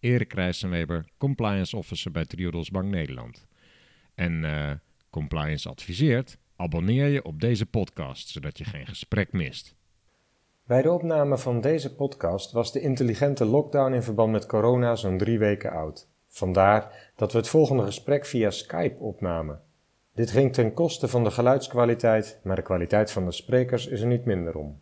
Erik Rijssenweber, compliance officer bij Triodos Bank Nederland. En uh, compliance adviseert, abonneer je op deze podcast, zodat je geen gesprek mist. Bij de opname van deze podcast was de intelligente lockdown in verband met corona zo'n drie weken oud. Vandaar dat we het volgende gesprek via Skype opnamen. Dit ging ten koste van de geluidskwaliteit, maar de kwaliteit van de sprekers is er niet minder om.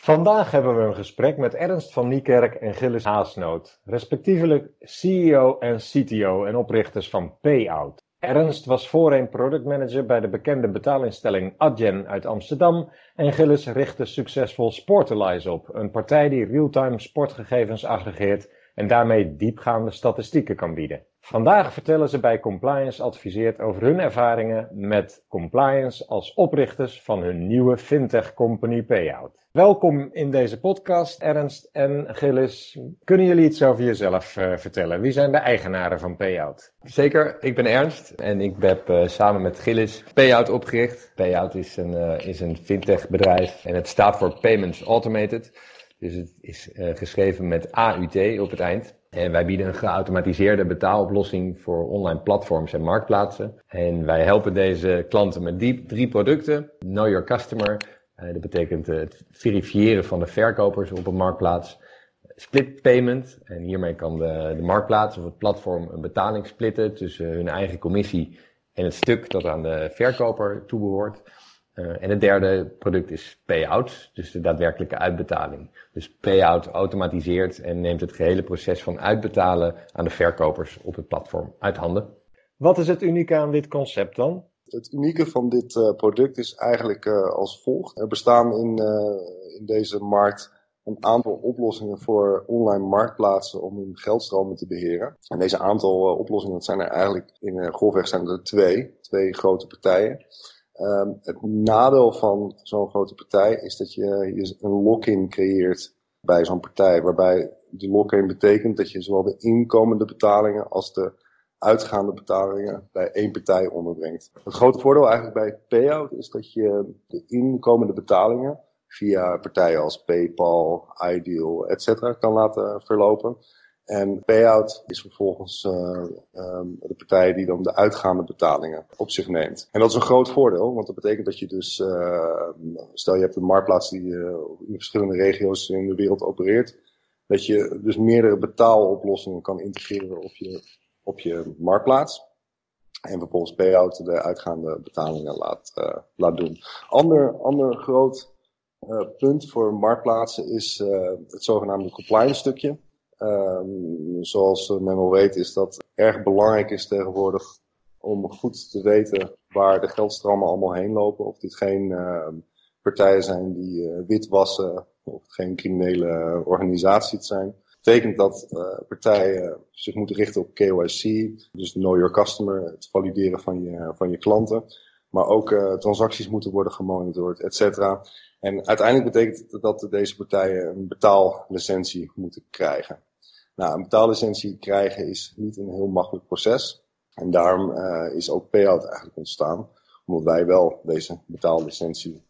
Vandaag hebben we een gesprek met Ernst van Niekerk en Gilles Haasnoot, respectievelijk CEO en CTO en oprichters van Payout. Ernst was voorheen productmanager bij de bekende betaalinstelling Adyen uit Amsterdam en Gilles richtte succesvol Sportalize op, een partij die real-time sportgegevens aggregeert en daarmee diepgaande statistieken kan bieden. Vandaag vertellen ze bij Compliance Adviseert over hun ervaringen met compliance als oprichters van hun nieuwe fintech company Payout. Welkom in deze podcast, Ernst en Gilles. Kunnen jullie iets over jezelf uh, vertellen? Wie zijn de eigenaren van Payout? Zeker, ik ben Ernst en ik heb uh, samen met Gilles Payout opgericht. Payout is een, uh, is een fintech bedrijf en het staat voor Payments Automated. Dus het is geschreven met AUT op het eind. En wij bieden een geautomatiseerde betaaloplossing voor online platforms en marktplaatsen. En wij helpen deze klanten met die drie producten. Know Your Customer, uh, dat betekent het verifiëren van de verkopers op een marktplaats. Split payment, en hiermee kan de, de marktplaats of het platform een betaling splitten tussen hun eigen commissie en het stuk dat aan de verkoper toebehoort. Uh, en het derde product is payout, dus de daadwerkelijke uitbetaling. Dus payout automatiseert en neemt het gehele proces van uitbetalen aan de verkopers op het platform uit handen. Wat is het unieke aan dit concept dan? Het unieke van dit uh, product is eigenlijk uh, als volgt. Er bestaan in, uh, in deze markt een aantal oplossingen voor online marktplaatsen om hun geldstromen te beheren. En deze aantal oplossingen, dat zijn er eigenlijk in grofweg zijn er twee, twee grote partijen. Um, het nadeel van zo'n grote partij is dat je, je een lock-in creëert bij zo'n partij. Waarbij de lock-in betekent dat je zowel de inkomende betalingen als de uitgaande betalingen bij één partij onderbrengt. Het grote voordeel eigenlijk bij payout is dat je de inkomende betalingen via partijen als PayPal, Ideal, etc. kan laten verlopen. En payout is vervolgens uh, de partij die dan de uitgaande betalingen op zich neemt. En dat is een groot voordeel, want dat betekent dat je dus, uh, stel je hebt een marktplaats die uh, in verschillende regio's in de wereld opereert, dat je dus meerdere betaaloplossingen kan integreren op je op je marktplaats. En vervolgens payout de uitgaande betalingen laat, uh, laat doen. Ander, ander groot punt voor marktplaatsen is het zogenaamde compliance stukje. Um, zoals men wel weet is dat erg belangrijk is tegenwoordig om goed te weten waar de geldstromen allemaal heen lopen. Of dit geen partijen zijn die witwassen of geen criminele organisatie zijn betekent dat uh, partijen zich moeten richten op KYC, dus know your customer, het valideren van je, van je klanten. Maar ook uh, transacties moeten worden gemonitord, et cetera. En uiteindelijk betekent dat deze partijen een betaallicentie moeten krijgen. Nou, een betaallicentie krijgen is niet een heel makkelijk proces. En daarom uh, is ook payout eigenlijk ontstaan. Omdat wij wel deze betaallicentie,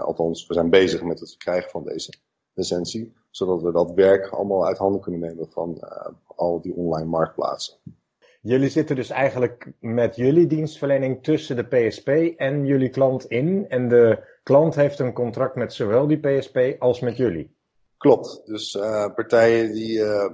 althans we zijn bezig met het verkrijgen van deze licentie zodat we dat werk allemaal uit handen kunnen nemen van uh, al die online marktplaatsen. Jullie zitten dus eigenlijk met jullie dienstverlening tussen de PSP en jullie klant in. En de klant heeft een contract met zowel die PSP als met jullie. Klopt. Dus uh, partijen die uh,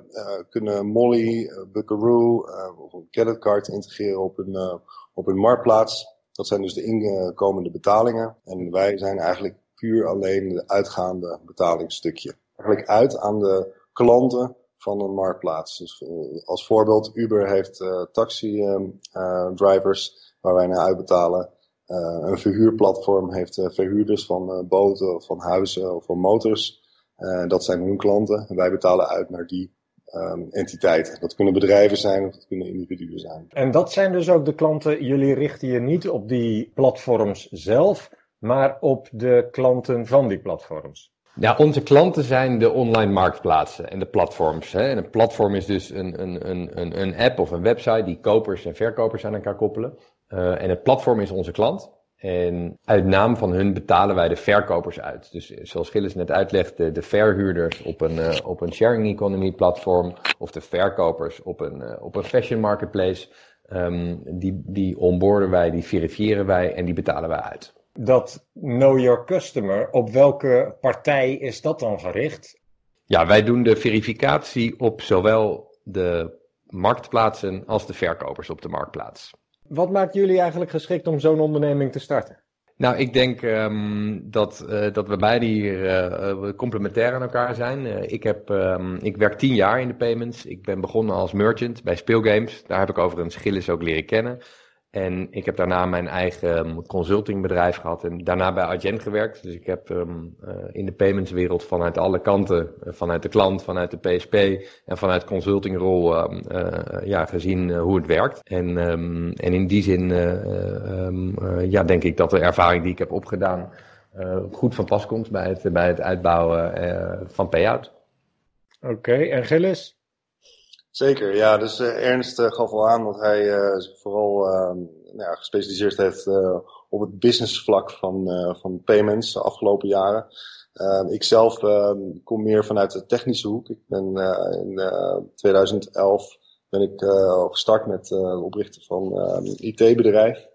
kunnen Molly, Buckaroo of een creditcard integreren op een, op een marktplaats. Dat zijn dus de inkomende betalingen. En wij zijn eigenlijk puur alleen de uitgaande betalingsstukje eigenlijk uit aan de klanten van een marktplaats. Dus als voorbeeld, Uber heeft uh, taxi uh, drivers waar wij naar uitbetalen. een verhuurplatform heeft verhuurders van boten of van huizen of van motors. Dat zijn hun klanten. En wij betalen uit naar die ehm, entiteiten. Dat kunnen bedrijven zijn of dat kunnen individuen zijn. En dat zijn dus ook de klanten. Jullie richten je niet op die platforms zelf, maar op de klanten van die platforms. Ja, onze klanten zijn de online marktplaatsen en de platforms. Hè. En een platform is dus een, een, een, een app of een website die kopers en verkopers aan elkaar koppelen. Uh, en het platform is onze klant. En uit naam van hun betalen wij de verkopers uit. Dus zoals Gilles net uitlegde, de verhuurders op een, uh, op een sharing economy platform of de verkopers op een, uh, op een fashion marketplace. Um, die, die onboarden wij, die verifiëren wij en die betalen wij uit. Dat know your customer, op welke partij is dat dan gericht? Ja, wij doen de verificatie op zowel de marktplaatsen als de verkopers op de marktplaats. Wat maakt jullie eigenlijk geschikt om zo'n onderneming te starten? Nou, ik denk um, dat, uh, dat we beide hier uh, complementair aan elkaar zijn. Ik, heb, um, ik werk tien jaar in de payments. Ik ben begonnen als merchant bij speelgames. Daar heb ik overigens Gilles ook leren kennen. En ik heb daarna mijn eigen consultingbedrijf gehad en daarna bij Argent gewerkt. Dus ik heb um, uh, in de paymentswereld vanuit alle kanten, uh, vanuit de klant, vanuit de PSP en vanuit consultingrol um, uh, ja, gezien hoe het werkt. En, um, en in die zin ja, denk ik dat de ervaring die ik heb opgedaan goed van pas komt bij het, bij het uitbouwen van payout. Oké, okay, en Gilles? Zeker, ja. Dus uh, Ernst uh, gaf al aan dat hij uh, zich vooral nou ja, gespecialiseerd heeft op het businessvlak van, van payments de afgelopen jaren. ik zelf ehm, kom meer vanuit de technische hoek. Ik ben in 2011 ben ik gestart met het oprichten van een IT-bedrijf.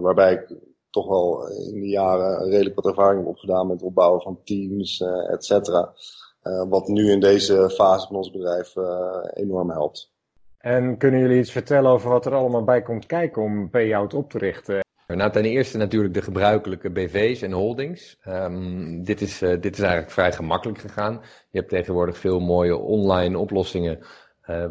waarbij ik toch wel in die jaren redelijk wat ervaring heb opgedaan met het opbouwen van teams, et cetera. Uh, wat nu in deze fase van ons bedrijf uh, enorm helpt. En kunnen jullie iets vertellen over wat er allemaal bij komt kijken om payout op te richten? Nou, ten eerste natuurlijk de gebruikelijke BV's en holdings. Um, dit, is, uh, dit is eigenlijk vrij gemakkelijk gegaan. Je hebt tegenwoordig veel mooie online oplossingen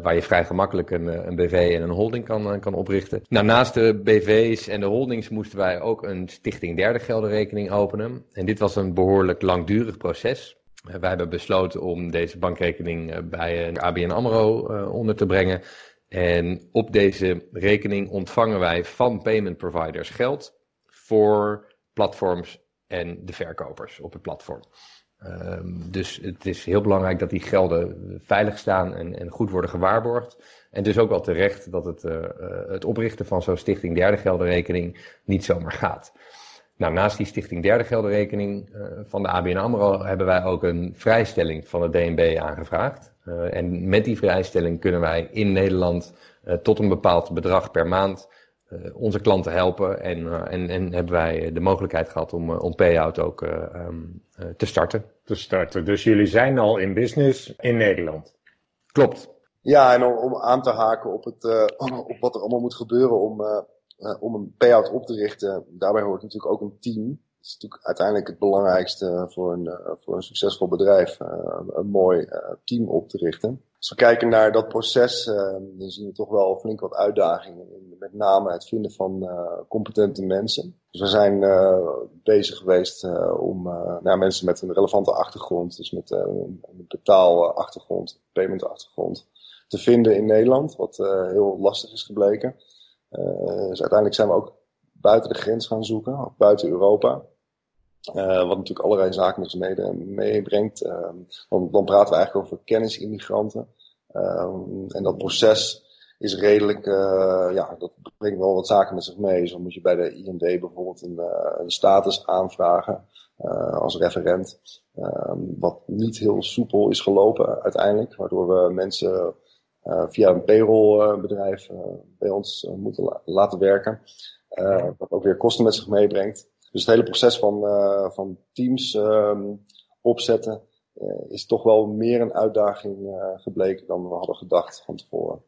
waar je vrij gemakkelijk een, een BV en een holding kan, kan oprichten. Nou, naast de BV's en de holdings moesten wij ook een stichting derde geldenrekening openen. En dit was een behoorlijk langdurig proces. Wij hebben besloten om deze bankrekening eh, bij een ABN AMRO uh, onder te brengen. En op deze rekening ontvangen wij van payment providers geld voor platforms en de verkopers op het platform. Um, dus het is heel belangrijk dat die gelden veilig staan en, en goed worden gewaarborgd. En dus ook wel terecht dat het, het oprichten van zo'n stichting derde geldenrekening niet zomaar gaat. Nou, naast die Stichting Derde Geldenrekening uh, van de ABN AMRO hebben wij ook een vrijstelling van het DNB aangevraagd. Uh, en met die vrijstelling kunnen wij in Nederland uh, tot een bepaald bedrag per maand onze klanten helpen. En, en, en hebben wij de mogelijkheid gehad om, om payout ook um, te starten. Te starten. Dus jullie zijn al in business in Nederland? Klopt. Ja, en om, om aan te haken op, het, op wat er allemaal moet gebeuren om uh, om een payout op te richten, daarbij hoort natuurlijk ook een team. Dat is natuurlijk uiteindelijk het belangrijkste voor een, uh, voor een succesvol bedrijf, uh, een mooi team op te richten. Als we kijken naar dat proces, dan zien we toch wel flink wat uitdagingen. Met name het vinden van competente mensen. Dus we zijn bezig geweest om nou, mensen met een relevante achtergrond, dus met een betaalachtergrond, paymentachtergrond, te vinden in Nederland, wat heel lastig is gebleken. Uh, dus uiteindelijk zijn we ook buiten de grens gaan zoeken, ook buiten Europa. Uh, wat natuurlijk allerlei zaken met zich meebrengt. Uh, dan, praten we eigenlijk over kennisimmigranten. en dat proces is redelijk, ja, dat brengt wel wat zaken met zich mee. Zo moet je bij de IND bijvoorbeeld een, een status aanvragen als referent. wat niet heel soepel is gelopen uiteindelijk, waardoor we mensen via een payrollbedrijf uh, bij ons uh, moeten laten werken. wat ook weer kosten met zich meebrengt. Dus het hele proces van, van teams um, opzetten is toch wel meer een uitdaging gebleken dan we hadden gedacht van tevoren.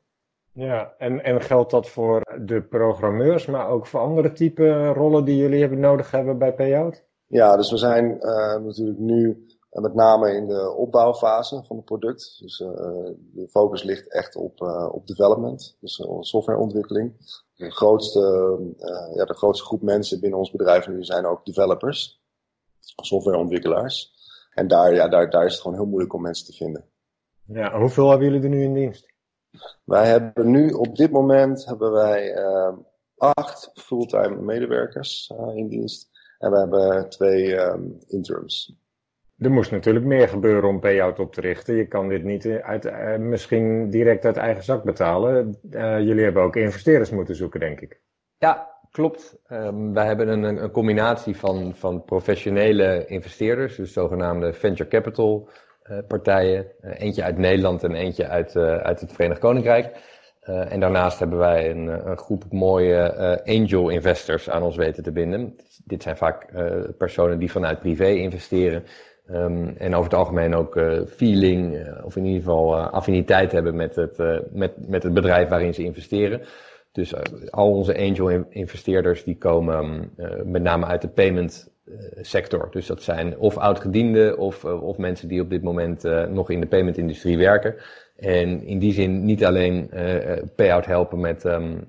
Ja, en, en geldt dat voor de programmeurs, maar ook voor andere type rollen die jullie hebben nodig hebben bij Payout? Ja, dus we zijn natuurlijk nu en met name in de opbouwfase van het product. Dus uh, de focus ligt echt op, uh, op development, dus uh, softwareontwikkeling. De grootste, ja, de grootste groep mensen binnen ons bedrijf nu zijn ook developers, softwareontwikkelaars. En daar, ja, daar, daar is het gewoon heel moeilijk om mensen te vinden. Ja, hoeveel hebben jullie er nu in dienst? Wij hebben nu op dit moment hebben wij acht fulltime medewerkers in dienst. En we hebben twee um, interims. Er moest natuurlijk meer gebeuren om payout op te richten. Je kan dit niet uit, uh, misschien direct uit eigen zak betalen. Uh, jullie hebben ook investeerders moeten zoeken, denk ik. Ja, klopt. Um, wij hebben een, een, combinatie van, van professionele investeerders, dus zogenaamde venture capital partijen. eentje uit Nederland en eentje uit, uit het Verenigd Koninkrijk. En daarnaast hebben wij een, een groep mooie angel investors aan ons weten te binden. Dit zijn vaak personen die vanuit privé investeren. Um, en over het algemeen ook feeling, of in ieder geval affiniteit hebben met het, met, met het bedrijf waarin ze investeren. Dus al onze angel investeerders die komen met name uit de payment sector. Dus dat zijn of oudgedienden of, of mensen die op dit moment nog in de payment industrie werken. En in die zin niet alleen uh, payout helpen met, um,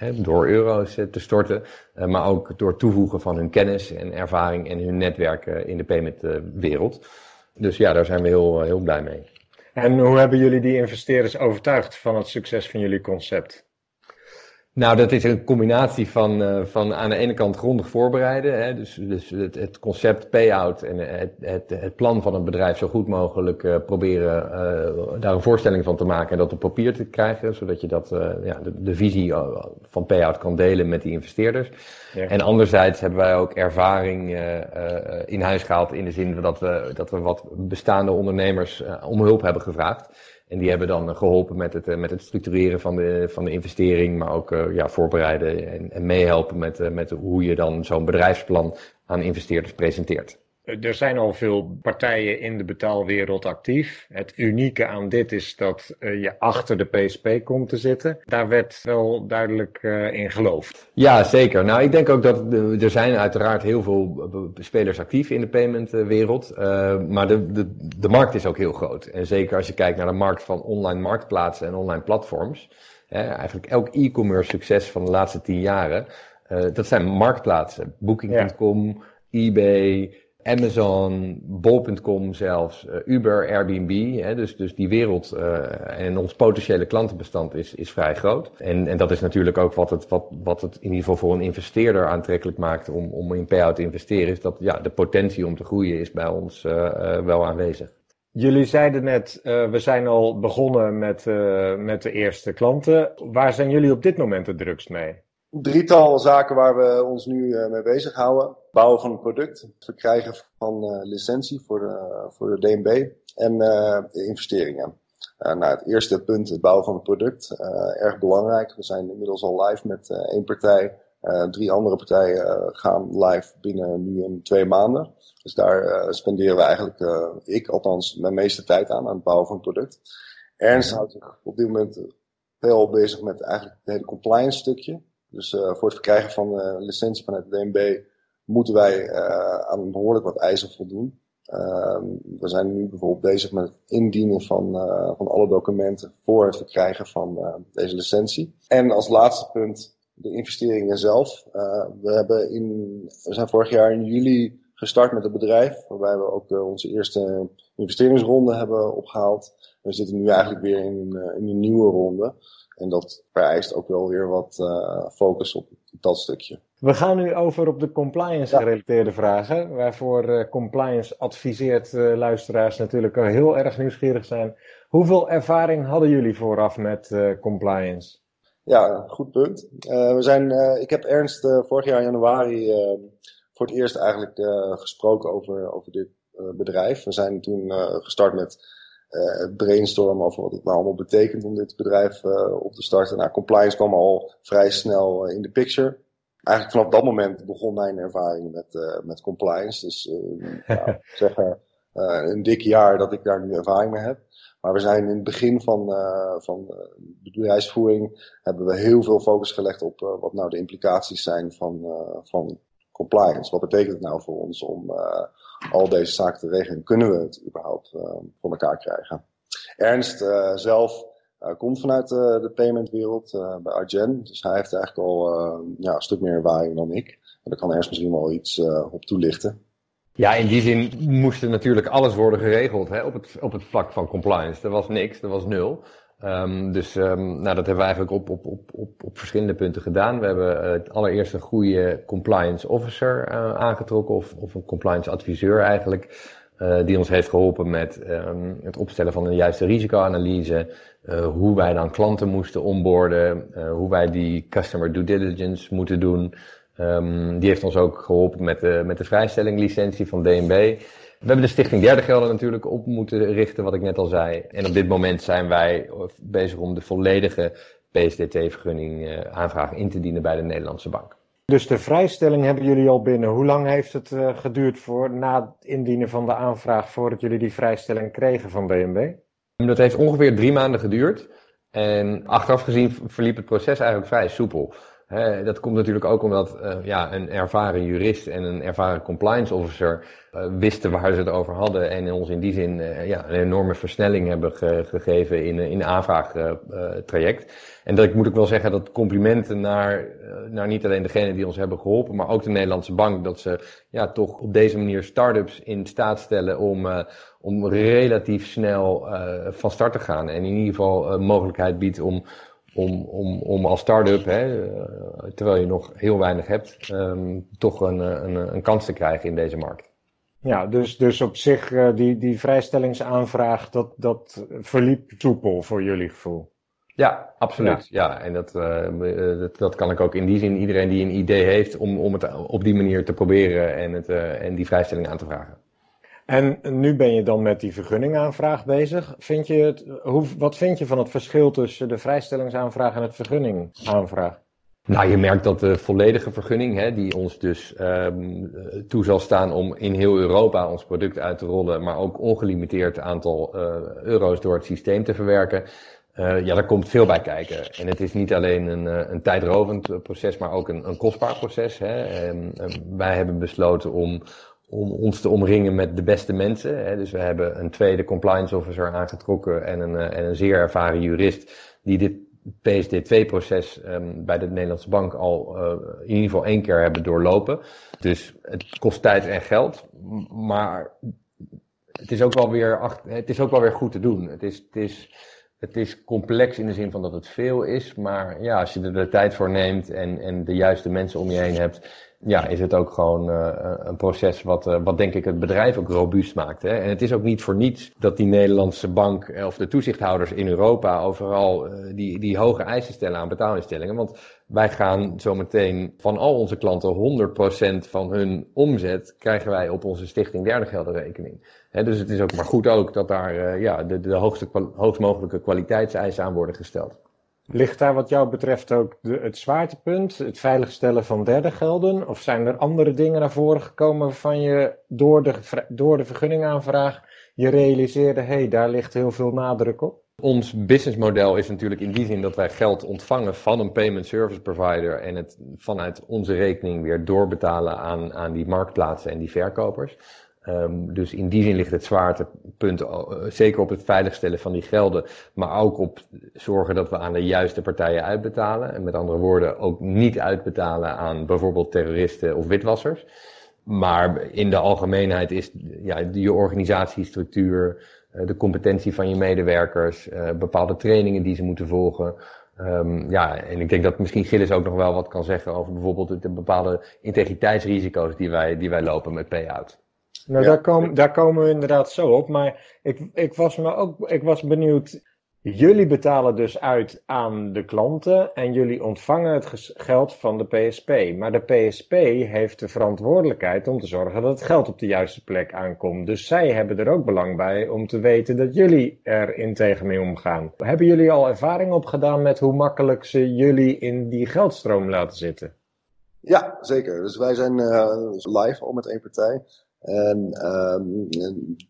um, door euro's te storten, uh, maar ook door toevoegen van hun kennis en ervaring en hun netwerk in de paymentwereld. dus ja, daar zijn we heel, heel blij mee. En hoe hebben jullie die investeerders overtuigd van het succes van jullie concept? Nou, dat is een combinatie van, uh, van aan de ene kant grondig voorbereiden. Hè, dus dus het, het concept payout en het, het, het plan van het bedrijf zo goed mogelijk uh, proberen uh, daar een voorstelling van te maken en dat op papier te krijgen. Zodat je dat, ja, de, de, visie van payout kan delen met die investeerders. Ja. En anderzijds hebben wij ook ervaring in huis gehaald in de zin dat we, dat we wat bestaande ondernemers om hulp hebben gevraagd. En die hebben dan geholpen met het, eh, met het structureren van de, van de investering, maar ook uh, ja, voorbereiden en, en meehelpen met, met hoe je dan zo'n bedrijfsplan aan investeerders presenteert. Er zijn al veel partijen in de betaalwereld actief. Het unieke aan dit is dat uh, je achter de PSP komt te zitten. Daar werd wel duidelijk uh, in geloofd. Ja, zeker. Nou, ik denk ook dat er zijn uiteraard heel veel spelers actief in de paymentwereld. Uh, maar de, de, de markt is ook heel groot. En zeker als je kijkt naar de markt van online marktplaatsen en online platforms. Hè, eigenlijk elk e-commerce succes van de laatste tien jaren. dat zijn marktplaatsen. Booking.com, ja. eBay, Amazon, Bol.com zelfs, uh, Uber, Airbnb. Hè, dus, dus die wereld uh, en ons potentiële klantenbestand is, is vrij groot. En, en dat is natuurlijk ook wat het, wat, wat het in ieder geval voor een investeerder aantrekkelijk maakt om, om in payout te investeren. Is dat ja, de potentie om te groeien is bij ons uh, wel aanwezig. Jullie zeiden net, we zijn al begonnen met, met de eerste klanten. Waar zijn jullie op dit moment het drukst mee? drietal zaken waar we ons nu uh, mee bezighouden. Bouwen van een product, het verkrijgen van uh, licentie voor de, voor de DNB en uh, de investeringen. nou, het eerste punt, het bouwen van het product, erg belangrijk. We zijn inmiddels al live met één partij. drie andere partijen gaan live binnen nu in twee maanden. Dus daar spenderen we eigenlijk, ik althans, mijn meeste tijd aan, aan het bouwen van het product. Ernst houdt zich op dit moment veel bezig met eigenlijk het hele compliance stukje. Dus uh, voor het verkrijgen van uh, licentie vanuit de DNB moeten wij uh, aan behoorlijk wat eisen voldoen. Ehm, we zijn nu bijvoorbeeld bezig met het indienen van, van alle documenten voor het verkrijgen van deze licentie. En als laatste punt de investeringen zelf. we, hebben in, we zijn vorig jaar in juli gestart met het bedrijf, waarbij we ook onze eerste investeringsronde hebben opgehaald. We zitten nu eigenlijk weer in, in een nieuwe ronde. En dat vereist ook wel weer wat focus op dat stukje. We gaan nu over op de compliance gerelateerde vragen, waarvoor uh, compliance adviseert uh, luisteraars natuurlijk al heel erg nieuwsgierig zijn. Hoeveel ervaring hadden jullie vooraf met compliance? Ja, goed punt. we zijn, ik heb Ernst vorig jaar januari voor het eerst eigenlijk gesproken over, over dit bedrijf. We zijn toen gestart met brainstormen over wat het nou allemaal betekent om dit bedrijf op te starten. Nou, compliance kwam al vrij snel in de picture. Eigenlijk vanaf dat moment begon mijn ervaring met, met compliance. Dus ja, zeg een dik jaar dat ik daar nu ervaring mee heb. Maar we zijn in het begin van, van bedrijfsvoering hebben we heel veel focus gelegd op wat nou de implicaties zijn van, van compliance. Wat betekent het nou voor ons om al deze zaken te regelen. Kunnen we het überhaupt uh, voor elkaar krijgen? Ernst uh, zelf uh, komt vanuit de paymentwereld bij Argen. Dus hij heeft eigenlijk al ja, een stuk meer ervaring dan ik. En daar kan Ernst misschien wel iets op toelichten. Ja, in die zin moest er natuurlijk alles worden geregeld hè, op, het, op het vlak van compliance. Er was niks, er was nul. Um, dus um, nou, dat hebben we eigenlijk op, op, op, op, op verschillende punten gedaan. We hebben het allereerst een goede compliance officer aangetrokken, of, of een compliance adviseur eigenlijk, uh, die ons heeft geholpen met um, het opstellen van een juiste risicoanalyse, hoe wij dan klanten moesten onboorden, hoe wij die customer due diligence moeten doen. die heeft ons ook geholpen met de, met de vrijstelling licentie van DNB. We hebben de Stichting Derde Gelder natuurlijk op moeten richten, wat ik net al zei. En op dit moment zijn wij bezig om de volledige PSDT-vergunning aanvraag in te dienen bij de Nederlandse Bank. Dus de vrijstelling hebben jullie al binnen. Hoe lang heeft het uh, geduurd voor na het indienen van de aanvraag voordat jullie die vrijstelling kregen van DNB? Dat heeft ongeveer drie maanden geduurd. En achteraf gezien verliep het proces eigenlijk vrij soepel dat komt natuurlijk ook omdat uh, ja, een ervaren jurist en een ervaren compliance officer uh, wisten waar ze het over hadden en ons in die zin uh, ja, een enorme versnelling hebben ge gegeven in, in aanvraagtraject. en dat ik moet ook wel zeggen dat complimenten naar, naar niet alleen degene die ons hebben geholpen, maar ook de Nederlandse bank, dat ze ja, toch op deze manier start-ups in staat stellen om, om relatief snel van start te gaan en in ieder geval mogelijkheid biedt om om, om, om als start-up, hè, eh, terwijl je nog heel weinig hebt, um, toch een, een, een kans te krijgen in deze markt. Ja, dus, dus op zich, uh, die, die vrijstellingsaanvraag, dat, dat verliep soepel voor jullie gevoel. Ja, absoluut. Ja, ja en dat, uh, dat, dat, kan ik ook in die zin, iedereen die een idee heeft om, om het op die manier te proberen en, het, en die vrijstelling aan te vragen. En nu ben je dan met die vergunningaanvraag bezig. Vind je het, hoe, wat vind je van het verschil tussen de vrijstellingsaanvraag en het vergunningaanvraag? Nou, je merkt dat de volledige vergunning, hè, die ons dus um, toe zal staan om in heel Europa ons product uit te rollen, maar ook ongelimiteerd aantal uh, euro's door het systeem te verwerken, uh, ja, daar komt veel bij kijken. En het is niet alleen een, een tijdrovend proces, maar ook een, een kostbaar proces. Hè. En wij hebben besloten om om ons te omringen met de beste mensen. Hè. Dus we hebben een tweede compliance officer aangetrokken en een, eh, en een zeer ervaren jurist die dit PSD2-proces um, ehm, bij de Nederlandse bank al uh, in ieder geval één keer hebben doorlopen. Dus het kost tijd en geld, maar het is ook wel weer, het is ook wel weer goed te doen. Het is, het is, het is complex in de zin van dat het veel is, maar ja, als je er de tijd voor neemt en, en de juiste mensen om je heen hebt, ja, is het ook gewoon uh, een proces wat, uh, wat denk ik het bedrijf ook robuust maakt. Hè? En het is ook niet voor niets dat die Nederlandse bank of de toezichthouders in Europa overal die, die hoge eisen stellen aan betaalinstellingen. Want wij gaan zometeen van al onze klanten 100% van hun omzet krijgen wij op onze stichting derde geldenrekening. Dus het is ook maar goed ook dat daar ja, de, de hoogste, hoogst mogelijke kwaliteitseisen aan worden gesteld. Ligt daar wat jou betreft ook de, het zwaartepunt, het veiligstellen van derde gelden? Of zijn er andere dingen naar voren gekomen waarvan je door de, door de vergunningaanvraag je realiseerde, hé, hey, daar ligt heel veel nadruk op? Ons businessmodel is natuurlijk in die zin dat wij geld ontvangen van een payment service provider en het vanuit onze rekening weer doorbetalen aan, aan die marktplaatsen en die verkopers. Um, dus in die zin ligt het zwaartepunt uh, zeker op het veiligstellen van die gelden, maar ook op zorgen dat we aan de juiste partijen uitbetalen. En met andere woorden ook niet uitbetalen aan bijvoorbeeld terroristen of witwassers. Maar in de algemeenheid is ja, je organisatiestructuur, uh, de competentie van je medewerkers, uh, bepaalde trainingen die ze moeten volgen. Um, ja, en ik denk dat misschien Gilles ook nog wel wat kan zeggen over bijvoorbeeld de bepaalde integriteitsrisico's die wij, die wij lopen met payout. Nou, daar, komen, daar komen we inderdaad zo op. Maar ik, ik, was me ook, ik was benieuwd. Jullie betalen dus uit aan de klanten en jullie ontvangen het geld van de PSP. Maar de PSP heeft de verantwoordelijkheid om te zorgen dat het geld op de juiste plek aankomt. Dus zij hebben er ook belang bij om te weten dat jullie er integer mee omgaan. Hebben jullie al ervaring opgedaan met hoe makkelijk ze jullie in die geldstroom laten zitten? Ja, zeker. Dus wij zijn uh, live al met één partij. En um,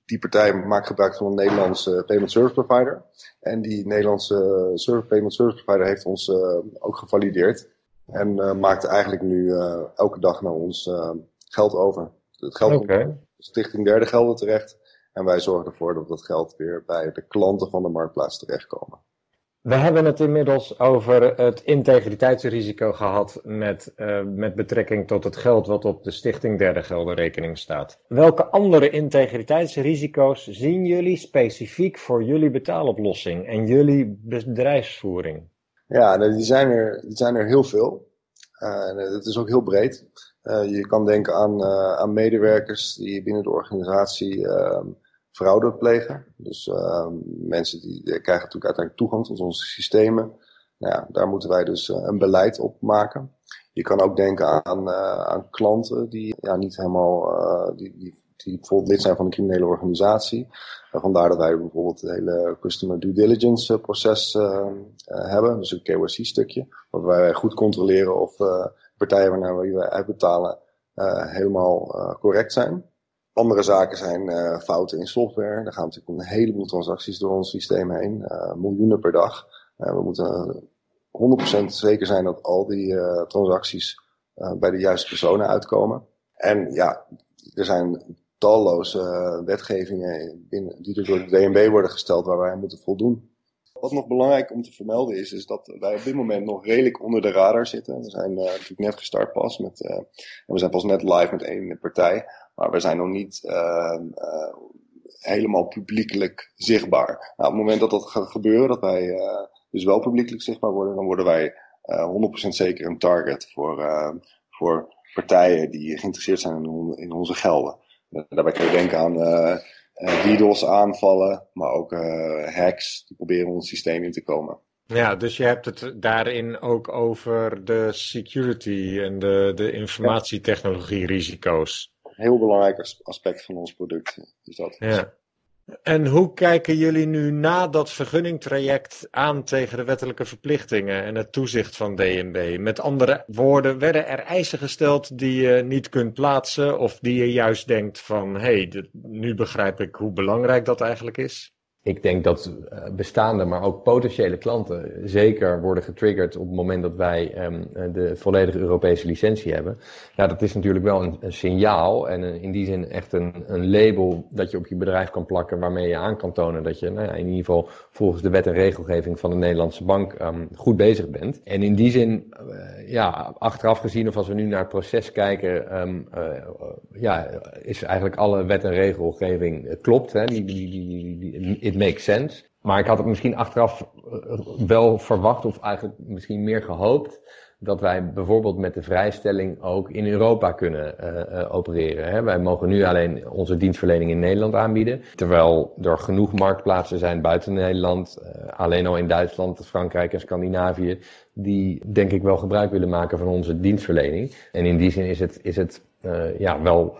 die partij maakt gebruik van een Nederlandse payment service provider. En die Nederlandse service, payment service provider heeft ons uh, ook gevalideerd. En uh, maakt eigenlijk nu uh, elke dag naar ons geld over. Het geld okay. komt Stichting Derde Gelden terecht. En wij zorgen ervoor dat dat geld weer bij de klanten van de marktplaats terechtkomen. We hebben het inmiddels over het integriteitsrisico gehad met, uh, met betrekking tot het geld wat op de Stichting Derde Geldenrekening staat. Welke andere integriteitsrisico's zien jullie specifiek voor jullie betaaloplossing en jullie bedrijfsvoering? Ja, die zijn er, die zijn er heel veel. Uh, dat is ook heel breed. Uh, je kan denken aan, aan medewerkers die binnen de organisatie ehm, fraude plegen. Dus uh, mensen die, krijgen natuurlijk uiteindelijk toegang tot onze systemen. Nou ja, daar moeten wij dus uh, een beleid op maken. Je kan ook denken aan, uh, aan klanten die ja, niet helemaal, uh, die, die, die bijvoorbeeld lid zijn van een criminele organisatie. vandaar dat wij bijvoorbeeld het hele customer due diligence proces hebben. Dus een KYC stukje. Waarbij wij goed controleren of partijen waarnaar we uitbetalen helemaal correct zijn. Andere zaken zijn uh, fouten in software. Daar gaan natuurlijk een heleboel transacties door ons systeem heen. Uh, miljoenen per dag. Uh, we moeten 100% zeker zijn dat al die transacties bij de juiste personen uitkomen. En ja, er zijn talloze wetgevingen die er door de DNB worden gesteld waar wij moeten voldoen. Wat nog belangrijk om te vermelden is, is dat wij op dit moment nog redelijk onder de radar zitten. We zijn natuurlijk net gestart pas met, en we zijn pas net live met één partij. Maar we zijn nog niet uh, uh, helemaal publiekelijk zichtbaar. Nou, op het moment dat dat gaat gebeuren, dat wij dus wel publiekelijk zichtbaar worden, dan worden wij 100% zeker een target voor, voor partijen die geïnteresseerd zijn in, in onze gelden. Daarbij kun je denken aan DDoS aanvallen, maar ook hacks die proberen ons systeem in te komen. Ja, dus je hebt het daarin ook over de security en de, de informatietechnologie risico's heel belangrijk aspect van ons product. Is dat. Ja. En hoe kijken jullie nu na dat vergunningtraject aan tegen de wettelijke verplichtingen en het toezicht van DNB? Met andere woorden, werden er eisen gesteld die je niet kunt plaatsen of die je juist denkt van hé, hey, nu begrijp ik hoe belangrijk dat eigenlijk is? Ik denk dat eh, bestaande, maar ook potentiële klanten zeker worden getriggerd op het moment dat wij um, de volledige Europese licentie hebben. Ja, dat is natuurlijk wel een, signaal en in die zin echt een, een, label dat je op je bedrijf kan plakken waarmee je aan kan tonen dat je nou ja, in ieder geval volgens de wet en regelgeving van de Nederlandse bank um, goed bezig bent. En in die zin, uh, ja, achteraf gezien of als we nu naar het proces kijken, uh, ja, is eigenlijk alle wet en regelgeving klopt. Hè? Die, die, die, die, it makes sense. Maar ik had het misschien achteraf eh, wel verwacht, of eigenlijk misschien meer gehoopt, dat wij bijvoorbeeld met de vrijstelling ook in Europa kunnen uh, uh, opereren. Hè. Wij mogen nu alleen onze dienstverlening in Nederland aanbieden, terwijl er genoeg marktplaatsen zijn buiten Nederland, alleen al in Duitsland, Frankrijk en Scandinavië, die denk ik wel gebruik willen maken van onze dienstverlening. En in die zin is het, is het ja, wel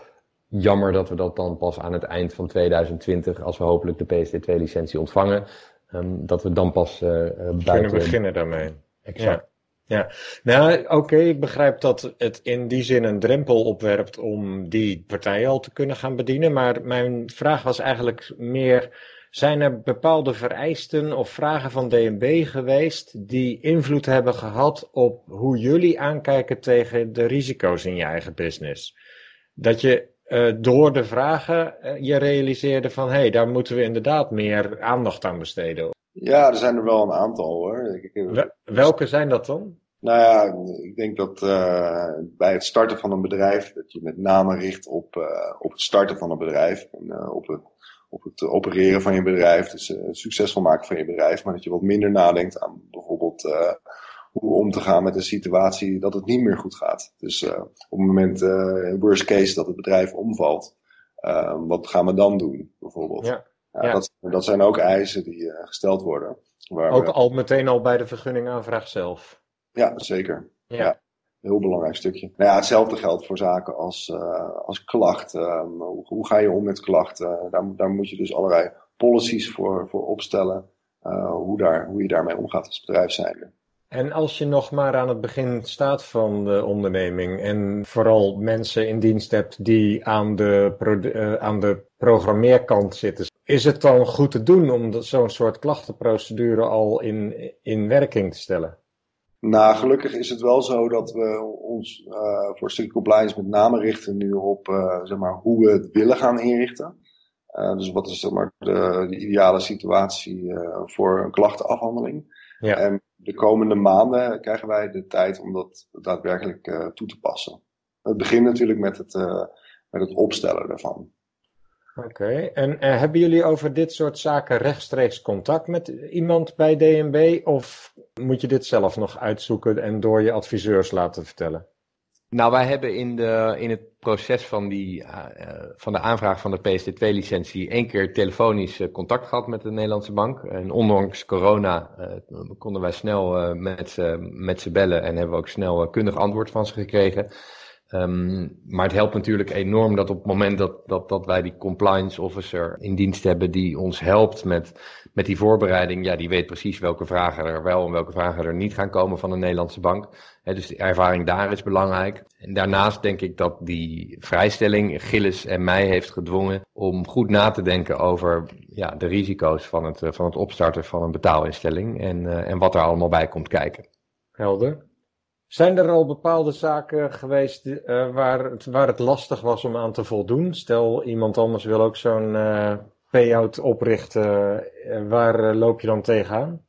jammer dat we dat dan pas aan het eind van 2020, als we hopelijk de PSD2-licentie ontvangen, um, dat we dan pas uh, buiten... Kunnen beginnen daarmee. Exact. Ja. ja. nou oké, ik begrijp dat het in die zin een drempel opwerpt om die partijen al te kunnen gaan bedienen. Maar mijn vraag was eigenlijk meer, zijn er bepaalde vereisten of vragen van DNB geweest die invloed hebben gehad op hoe jullie aankijken tegen de risico's in je eigen business? Dat je uh, door de vragen uh, je realiseerde van hé, hey, daar moeten we inderdaad meer aandacht aan besteden. Ja, er zijn er wel een aantal hoor. welke zijn dat dan? Nou ja, ik denk dat uh, bij het starten van een bedrijf, dat je met name richt op, op het starten van een bedrijf. En op, het, op het opereren van je bedrijf, dus het succesvol maken van je bedrijf. Maar dat je wat minder nadenkt aan bijvoorbeeld hoe om te gaan met een situatie dat het niet meer goed gaat. Dus uh, op het moment, uh, worst case, dat het bedrijf omvalt, uh, wat gaan we dan doen, bijvoorbeeld? Ja. ja. Dat, dat, zijn ook eisen die gesteld worden. Waar ook al meteen al bij de vergunningaanvraag zelf. Ja, zeker. Ja. ja. Heel belangrijk stukje. Nou ja, hetzelfde geldt voor zaken als, als klacht. Ehm, hoe, hoe, ga je om met klachten? daar, daar moet je dus allerlei policies voor, voor opstellen. hoe, daar, hoe je daarmee omgaat als bedrijf zijnde. En als je nog maar aan het begin staat van de onderneming en vooral mensen in dienst hebt die aan de, uh, aan de programmeerkant zitten, is het dan goed te doen om zo'n soort klachtenprocedure al in, in werking te stellen? Nou, gelukkig is het wel zo dat we ons uh, voor stuk compliance met name richten nu op uh, zeg maar, hoe we het willen gaan inrichten. dus wat is zeg maar, de, de ideale situatie voor een klachtenafhandeling? Ja. En de komende maanden krijgen wij de tijd om dat daadwerkelijk toe te passen. Het begint natuurlijk met het, met het opstellen daarvan. Oké, en uh, hebben jullie over dit soort zaken rechtstreeks contact met iemand bij DNB of moet je dit zelf nog uitzoeken en door je adviseurs laten vertellen? Nou, wij hebben in, de, in het proces van, die, uh, van de aanvraag van de PSD2-licentie één keer telefonisch contact gehad met de Nederlandse bank. En ondanks corona konden wij snel met, met ze bellen en hebben we ook snel kundig antwoord van ze gekregen. Um, maar het helpt natuurlijk enorm dat op het moment dat, dat, dat wij die compliance officer in dienst hebben die ons helpt met, met die voorbereiding, ja, die weet precies welke vragen er wel en welke vragen er niet gaan komen van de Nederlandse bank. dus de ervaring daar is belangrijk. En daarnaast denk ik dat die vrijstelling Gilles en mij heeft gedwongen om goed na te denken over ja, de risico's van het, van het opstarten van een betaalinstelling en, uh, en wat er allemaal bij komt kijken. Helder. Zijn er al bepaalde zaken geweest uh, waar, het, waar het lastig was om aan te voldoen? Stel, iemand anders wil ook zo'n uh, payout oprichten. Uh, waar loop je dan tegenaan?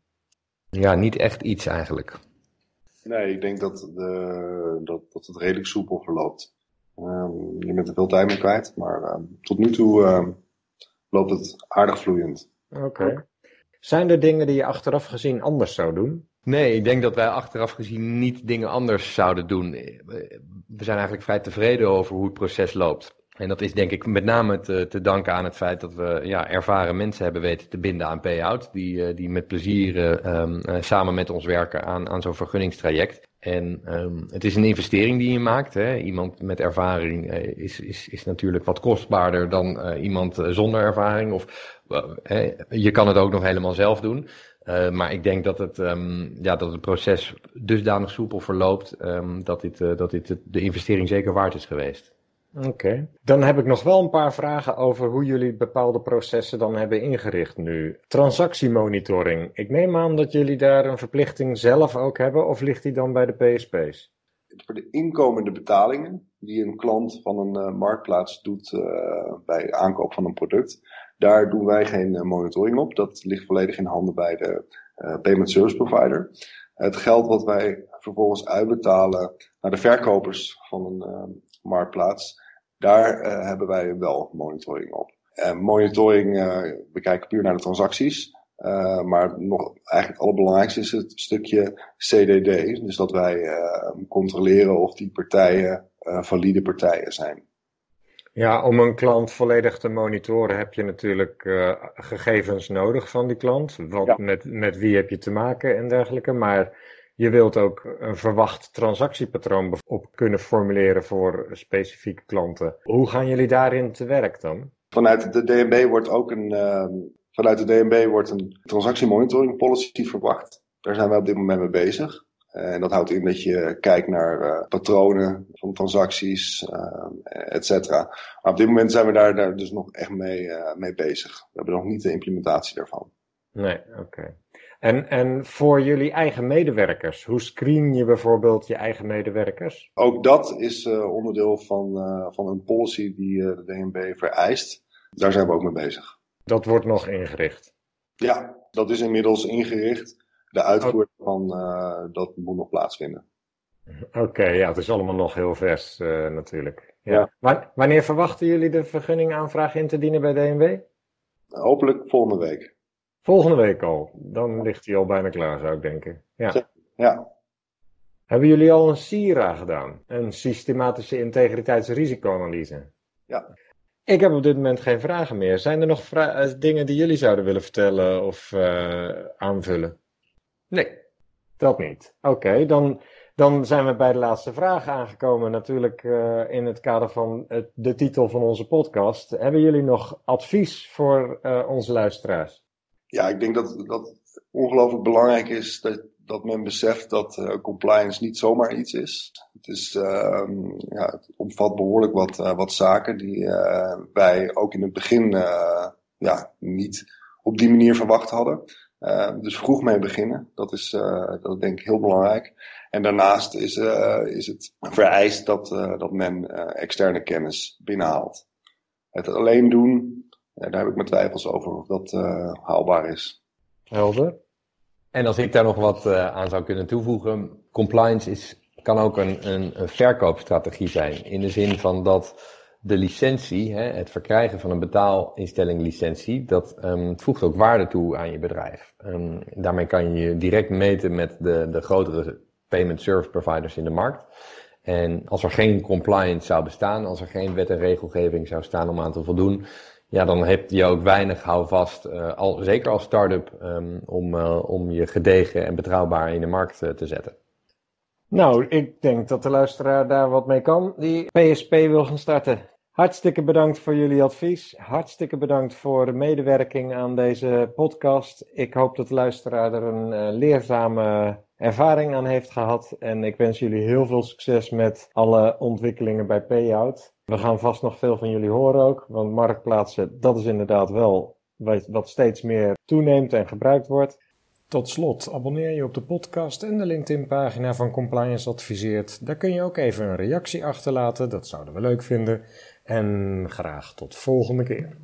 Ja, niet echt iets eigenlijk. Nee, ik denk dat, de, dat, dat het redelijk soepel verloopt. Um, je bent er veel tijd mee kwijt, maar uh, tot nu toe uh, loopt het aardig vloeiend. Oké. Zijn er dingen die je achteraf gezien anders zou doen? Nee, ik denk dat wij achteraf gezien niet dingen anders zouden doen. We zijn eigenlijk vrij tevreden over hoe het proces loopt. En dat is denk ik met name te, te danken aan het feit dat we ja, ervaren mensen hebben weten te binden aan payout. Die, eh, die met plezier um, samen met ons werken aan, aan zo'n vergunningstraject. En um, het is een investering die je maakt. Hè. Iemand met ervaring is, is, is natuurlijk wat kostbaarder dan iemand zonder ervaring. Of je kan het ook nog helemaal zelf doen. Uh, maar ik denk dat het, um, ja, dat het proces dusdanig soepel verloopt um, dat dit, uh, dat dit de investering zeker waard is geweest. Oké. Okay. Dan heb ik nog wel een paar vragen over hoe jullie bepaalde processen dan hebben ingericht nu. Transactiemonitoring. Ik neem aan dat jullie daar een verplichting zelf ook hebben, of ligt die dan bij de PSP's? Voor de inkomende betalingen die een klant van een uh, marktplaats doet bij aankoop van een product, daar doen wij geen eh, monitoring op. Dat ligt volledig in handen bij de uh, payment service provider. Het geld wat wij vervolgens uitbetalen naar de verkopers van een uh, marktplaats, daar hebben wij wel monitoring op. En monitoring, we kijken puur naar de transacties. maar nog eigenlijk het allerbelangrijkste is het stukje CDD. Dus dat wij controleren of die partijen valide partijen zijn. Ja, om een klant volledig te monitoren heb je natuurlijk uh, gegevens nodig van die klant. Wat, ja. met, met wie heb je te maken en dergelijke. Maar je wilt ook een verwacht transactiepatroon op kunnen formuleren voor specifieke klanten. Hoe gaan jullie daarin te werk dan? Vanuit de DNB wordt ook een, uh, vanuit de DNB wordt een transactiemonitoring policy verwacht. Daar zijn wij op dit moment mee bezig. En dat houdt in dat je kijkt naar uh, patronen van transacties, uh, et cetera. Maar op dit moment zijn we daar, daar dus nog echt mee, uh, mee bezig. We hebben nog niet de implementatie daarvan. Nee, oké. Okay. En, en voor jullie eigen medewerkers, hoe screen je bijvoorbeeld je eigen medewerkers? Ook dat is onderdeel van, van een policy die de DNB vereist. Daar zijn we ook mee bezig. Dat wordt nog ingericht? Ja, dat is inmiddels ingericht de uitvoer van uh, dat moet nog plaatsvinden. Oké, okay, ja, het is allemaal nog heel vers uh, natuurlijk. Ja. ja. Wanneer verwachten jullie de vergunningaanvraag in te dienen bij DNW? Hopelijk volgende week. Volgende week al. Dan ligt hij al bijna klaar, zou ik denken. Ja. ja. Hebben jullie al een SIRA gedaan? Een systematische integriteitsrisicoanalyse? Ja. Ik heb op dit moment geen vragen meer. Zijn er nog eh, dingen die jullie zouden willen vertellen of uh, aanvullen? Nee, dat niet. Oké, dan, dan zijn we bij de laatste vraag aangekomen. Natuurlijk uh, in het kader van het, de titel van onze podcast. Hebben jullie nog advies voor uh, onze luisteraars? Ja, ik denk dat, dat ongelooflijk belangrijk is dat, dat men beseft dat uh, compliance niet zomaar iets is. Het, is, ehm, ja, omvat behoorlijk wat, wat zaken die wij ook in het begin ja, niet op die manier verwacht hadden. Uh, dus vroeg mee beginnen, dat is, uh, dat denk ik heel belangrijk. En daarnaast is, uh, is het vereist dat, dat men externe kennis binnenhaalt. Het alleen doen, daar heb ik mijn twijfels over of dat haalbaar is. Helder. En als ik daar nog wat aan zou kunnen toevoegen, compliance is, kan ook een, een verkoopstrategie zijn. In de zin van dat de licentie, hè, het verkrijgen van een betaalinstelling licentie, dat um, voegt ook waarde toe aan je bedrijf. Um, daarmee kan je je direct meten met de, de grotere payment service providers in de markt. En als er geen compliance zou bestaan, als er geen wet en regelgeving zou staan om aan te voldoen, ja, dan heb je ook weinig houvast, uh, al, zeker als start-up, um, om, uh, om je gedegen en betrouwbaar in de markt uh, te zetten. Nou, ik denk dat de luisteraar daar wat mee kan, die PSP wil gaan starten. Hartstikke bedankt voor jullie advies. Hartstikke bedankt voor de medewerking aan deze podcast. Ik hoop dat de luisteraar er een uh, leerzame ervaring aan heeft gehad. En ik wens jullie heel veel succes met alle ontwikkelingen bij Payout. We gaan vast nog veel van jullie horen ook. Want marktplaatsen, dat is inderdaad wel wat steeds meer toeneemt en gebruikt wordt. Tot slot, abonneer je op de podcast en de LinkedIn-pagina van Compliance Adviseert. Daar kun je ook even een reactie achterlaten, dat zouden we leuk vinden. En graag tot volgende keer.